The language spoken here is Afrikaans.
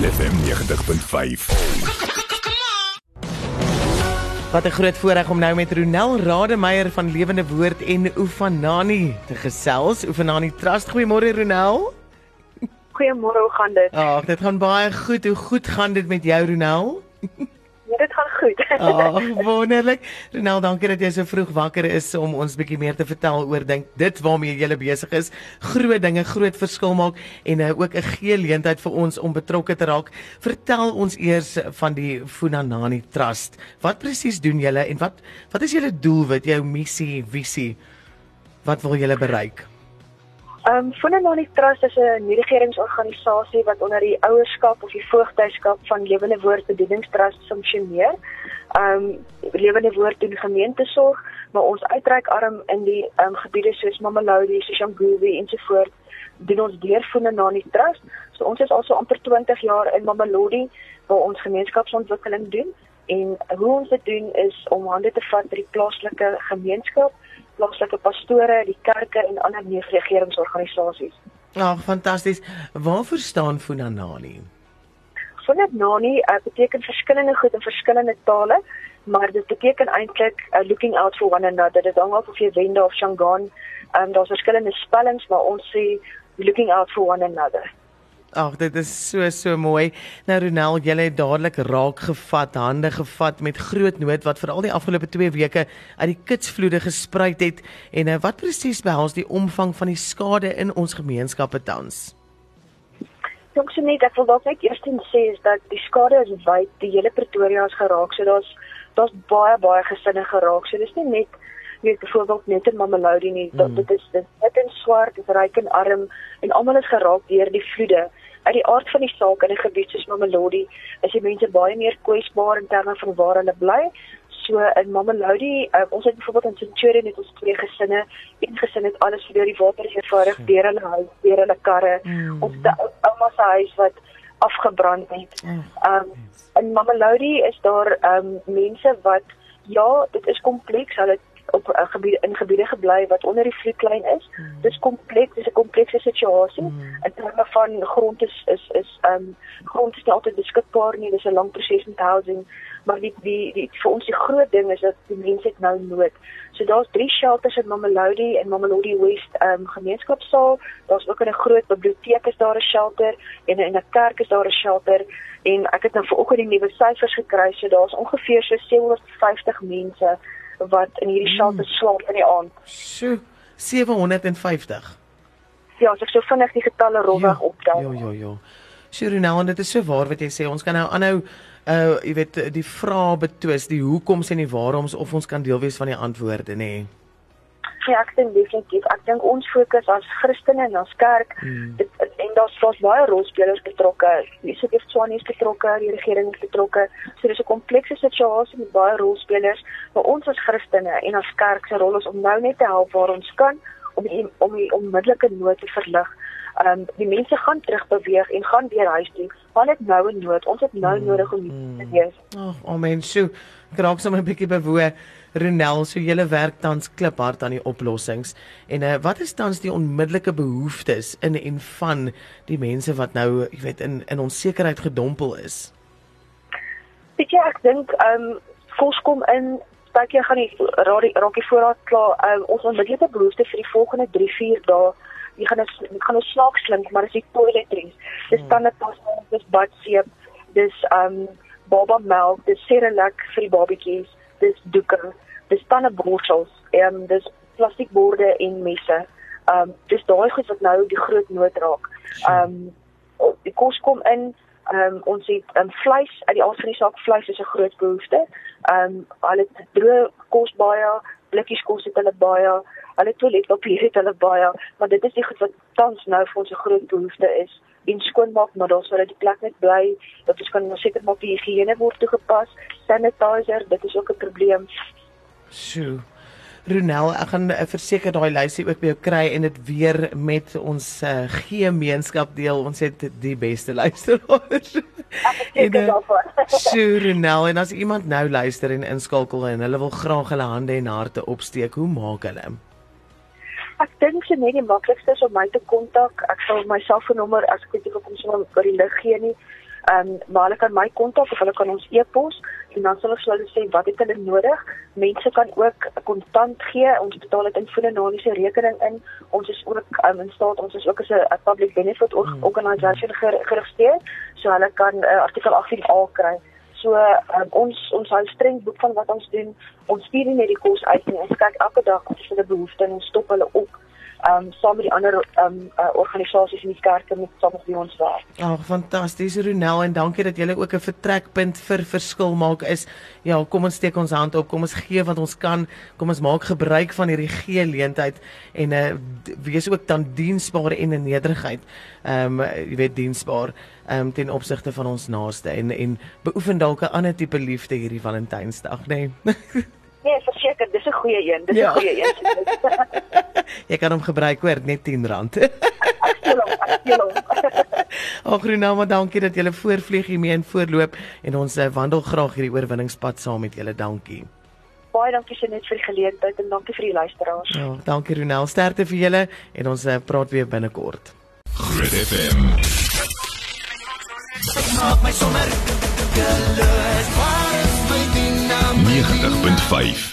Groot FM 90.5. Wat 'n groot voorreg om nou met Ronel Rademeier van Lewende Woord en Oefanani te gesels. Oefanani Trust. Goeiemôre Ronel. Goeiemôre, hoe gaan dit? Ag, dit gaan baie goed. Hoe goed gaan dit met jou Ronel? Dit gaan goed. Ag, wonderlik. Ronel, dankie dat jy so vroeg wakker is om ons bietjie meer te vertel oor dink dit waarmee jy besig is. Groot dinge, groot verskil maak en uh, ook 'n geleentheid vir ons om betrokke te raak. Vertel ons eers van die Funanani Trust. Wat presies doen julle en wat wat is julle doelwit, jou missie, visie? Wat wil julle bereik? Ehm um, Funanani Trust is 'n nie-regeringsorganisasie wat onder die ouerskap of die voogtyskap van Lewende Woord Bedieningstrust funksioneer. Ehm um, Lewende Woord doen gemeentesorg, maar ons uitreik arm in die ehm um, gebiede soos Mamelodi, Soshanguve en so voort doen ons deur Funanani Trust. So ons is al so amper 20 jaar in Mamelodi waar ons gemeenskapsontwikkeling doen en hoe ons dit doen is om hande te vat by die plaaslike gemeenskap plaaslike pastore, die kerke en ander nie-regeringsorganisasies. Ag, oh, fantasties. Waarvoor staan Funanani? Funanani uh, beteken verskillende goed in verskillende tale, maar dit beteken eintlik uh, looking out for one another. Dit hang af of jy Wende of Shangaan. Um, daar's verskillende spellings, maar ons sê looking out for one another. Ag, dit is so so mooi. Nou Ronel, jy het dadelik raak gevat, hande gevat met groot nood wat veral die afgelope 2 weke uit die kitsvloede gespruit het en uh, wat presies behels die omvang van die skade in ons gemeenskappe tans? Ek sê net ek wil dalk net eers sê is dat die skade is wyd, die hele Pretoria is geraak. So daar's daar's baie baie gesinne geraak. So dis nie net weet byvoorbeeld net in Mamelodi nie. Mm. Dit is dit net in swart, dit ryk en arm en almal is geraak deur die vloede. Uit die aard van die saak in 'n gebied soos Mamelodi is die mense baie meer kwesbaar in terme van waar hulle bly. So in Mamelodi, uh, ons het byvoorbeeld in Centurion het ons twee gesinne, een gesin het alles deur die water gevaardig deur hulle huis, deur hulle karre. Mm. Ons het ouma se huis wat afgebrand het. Mm. Um in Mamelodi is daar um mense wat ja, dit is kompleks. Hulle op uh, gebied in gebiede gebly wat onder die vloedlyn is. Mm. Dis kompleks, dis 'n komplekse situasie. Mm. In terme van grond is is is um, grond is nie altyd beskikbaar nie. Dis 'n lang proses met housing, maar die die, die vir ons die groot ding is dat die mense het nou nood. So daar's drie shelters in Mamelodi en Mamelodi West um, gemeenskapsaal. Daar's ook 'n groot biblioteek is daar 'n shelter en in 'n kerk is daar 'n shelter en ek het nou vanoggend die nuwe syfers gekry. So daar's ongeveer so 750 mense wat in hierdie shelter mm. slaap in die aand. Sjoe, 750. Ja, as ek so vinnig die getalle rolweg optel. Ja, ja, ja. Shirinel, dit is so waar wat jy sê. Ons kan nou aanhou uh jy weet die vrae betwis, die hoekoms en die waaroms of ons kan deel wees van die antwoorde, nê. Nee. Ja, ek dink definitief. Ek dink ons fokus as Christene en as kerk hmm. dit, en daar's daar's baie rolspelers betrokke. Die Tswane is betrokke, die regering is betrokke. So dis 'n komplekse situasie met baie rolspelers. Maar ons as Christene en as kerk se rol is om nou net te help waar ons kan om die, om die onmiddellike nood te verlig. Ehm um, die mense gaan terug beweeg en gaan weer huis toe. Want dit nou 'n nood. Ons het nou hmm. nodig om te wees. Ag, oh, amen. So, kraak sommer 'n bietjie bewoe. Renel, so julle werk tans kliphard aan die oplossings. En uh, wat is tans die onmiddellike behoeftes in en van die mense wat nou, jy weet, in in onsekerheid gedompel is? Weet jy, ek dink ehm um, kos kom in Spreek jy gaan die raakie voorraad klaar. Um, ons onmiddellike behoefte vir die volgende 3-4 dae, jy gaan ons gaan ons snaaks klink, maar as jy toiletries, dis hmm. tandepasta, dis badseep, dis um baba melk, dis serelak vir die babatjies, dis doeke, dis tandeborsels, ehm um, dis plastiekborde en messe. Ehm um, dis daai goed wat nou die groot nood raak. Ehm um, die kos kom in ehm um, ons het um, vleis uit die aard van die saak vleis is 'n groot behoefte. Ehm um, hulle droë kos baie, blikkies kos het hulle baie, hulle toiletpapier het hulle baie, maar dit is die goed wat tans nou vir ons 'n groot behoefte is. En skoonmaak maar daar sou dat die plek net bly dat ons kan seker maak die higiëne word toegepas sanitizer dit is ook 'n probleem. Sjoe Ronel ek gaan uh, verseker daai lysie ook by jou kry en dit weer met ons uh, gemeenskap deel ons het die beste luisteraars en uh, sjoe Ronel en as iemand nou luister en inskakel en hulle wil graag hulle hande en harte opsteek hoe maak hulle Ek dink se net die maklikste is om my te kontak. Ek sal my selfoonnommer as ek weet ek kom sommer oor die lig gee nie. Ehm um, maar hulle kan my kontak of hulle kan ons e-pos en dan sal ons hulle sê wat het hulle nodig. Mense kan ook kontant gee. Ons betaal dit in finansiële rekening in. Ons is ook um, in staat ons is ook as 'n public benefit or hmm. organisation geregistreer, so hulle kan uh, artikel 18A kry. So um, ons ons hou streng boek van wat ons doen. Ons stuur nie net die kos uit nie. Ons kyk elke dag as hulle behoefte en ons stop hulle op um, saam met die ander um, uh, organisasies in die kerke met saam met ons werk. Ag, oh, fantasties Ronel en dankie dat julle ook 'n vertrekpunt vir verskil maak is. Ja, kom ons steek ons hand op. Kom ons gee wat ons kan. Kom ons maak gebruik van hierdie geleentheid en uh, wees ook dan diensbaar en in nederigheid. Um, jy weet diensbaar um, ten opsigte van ons naaste en en beoefen dalk 'n ander tipe liefde hierdie Valentynsdag, nê? Nee. Nee, verseker, dis 'n goeie een. Dis 'n ja. goeie een. Jy kan hom gebruik hoor net R10. Ag Rina, maar dankie dat jy voorvlieg hiermee en voorloop en ons uh, wandel graag hierdie oorwinningspad saam met julle. Dankie. Baie dankie vir net vir die geleentheid en dankie vir die luisteraars. Ja, dankie Ronel. Sterkte vir julle en ons uh, praat weer binnekort. Groot FM. Maak my sommer gelus. 90.5